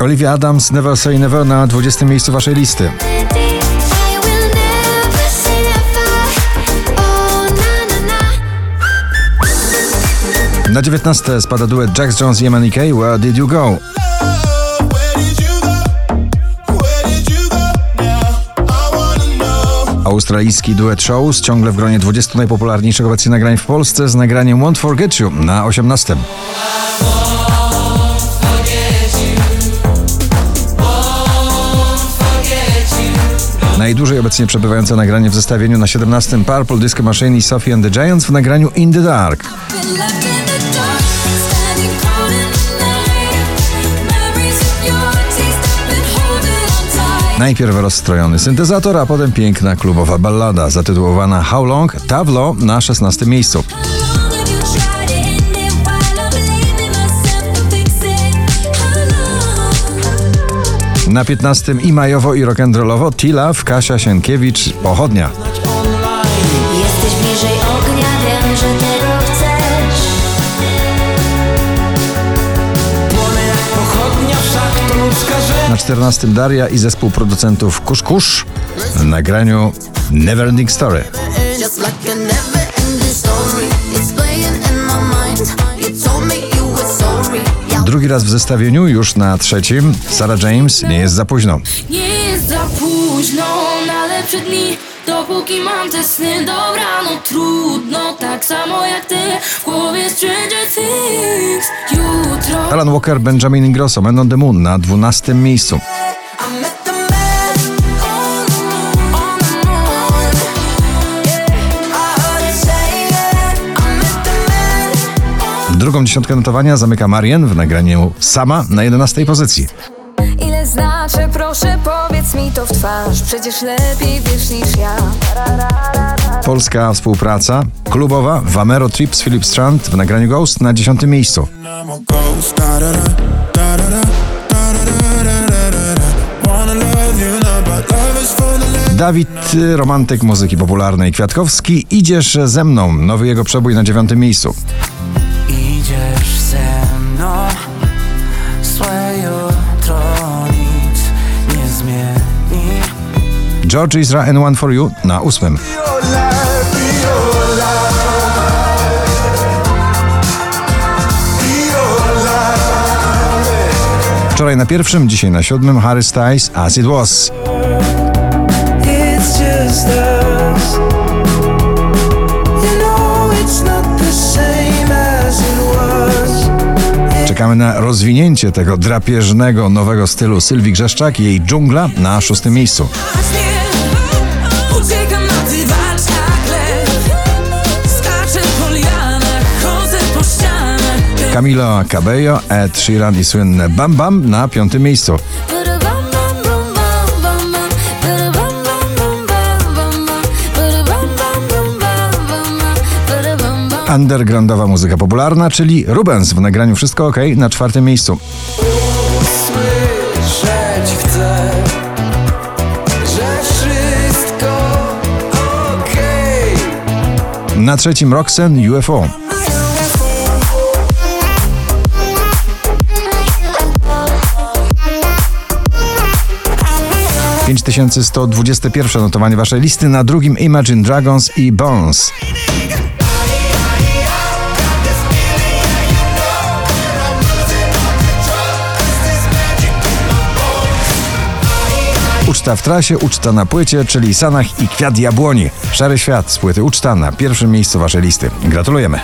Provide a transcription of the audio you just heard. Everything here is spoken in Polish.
Olivia Adams, Never Say Never na 20. miejscu waszej listy. Na na na. Na 19 spada duet Jax Jones i MNK, Where Did You Go? Where did you go? Australijski duet Shows ciągle w gronie 20 najpopularniejszych obecnie nagrań w Polsce z nagraniem Won't Forget You na 18. Najdłużej obecnie przebywające nagranie w zestawieniu na 17 Purple Disco Machine i Sophie and the Giants w nagraniu In the Dark. Najpierw rozstrojony syntezator, a potem piękna klubowa ballada zatytułowana How Long? Tablo na 16 miejscu. Na 15 i majowo i rock'n'rollowo Tila w Kasia Sienkiewicz Pochodnia. Jesteś bliżej ognia, wiem, że tego chcesz. Płonę jak pochodnia, wszak to ludzka rzecz. Na 14 Daria i zespół producentów Kusz Kusz w nagraniu Neverending Story. Just like a never ending story. It's playing in my mind. You told me Drugi raz w zestawieniu, już na trzecim, Sarah James, nie jest za późno. Nie jest za późno na lepsze dni Dopóki mam te sny, dobra, no trudno Tak samo jak ty, w głowie Stranger Things Jutro Alan Walker, Benjamin Ingrosso, Man on the Moon na 12 miejscu. Drugą dziesiątkę notowania zamyka Marien w nagraniu Sama na 11 pozycji. Ile proszę powiedz mi to w twarz, przecież lepiej wiesz niż ja. Polska współpraca klubowa Vamero Trip z Philip Strand w nagraniu Ghost na 10 miejscu. Dawid, romantyk muzyki popularnej Kwiatkowski, idziesz ze mną. Nowy jego przebój na dziewiątym miejscu. Idziesz ze mną, złe jutro nic nie zmieni. George Ezra and One for You na 8. Wczoraj na pierwszym, dzisiaj na siódmym Harry Styles As It Was. It's just us. Czekamy na rozwinięcie tego drapieżnego nowego stylu Sylwii Grzeszczak i jej dżungla na szóstym miejscu. Camilo Cabello, Ed Sheeran i słynne Bam Bam na piątym miejscu. Undergroundowa muzyka popularna, czyli Rubens w nagraniu Wszystko OK na czwartym miejscu. Chcę, że wszystko. Na trzecim Roxen UFO. Pięć tysięcy sto dwudzieste pierwsze notowanie waszej listy, na drugim Imagine Dragons i Bones. Uczta w trasie, uczta na płycie, czyli Sanach i Kwiat Jabłoni. Szary Świat z płyty Uczta na pierwszym miejscu waszej listy. Gratulujemy.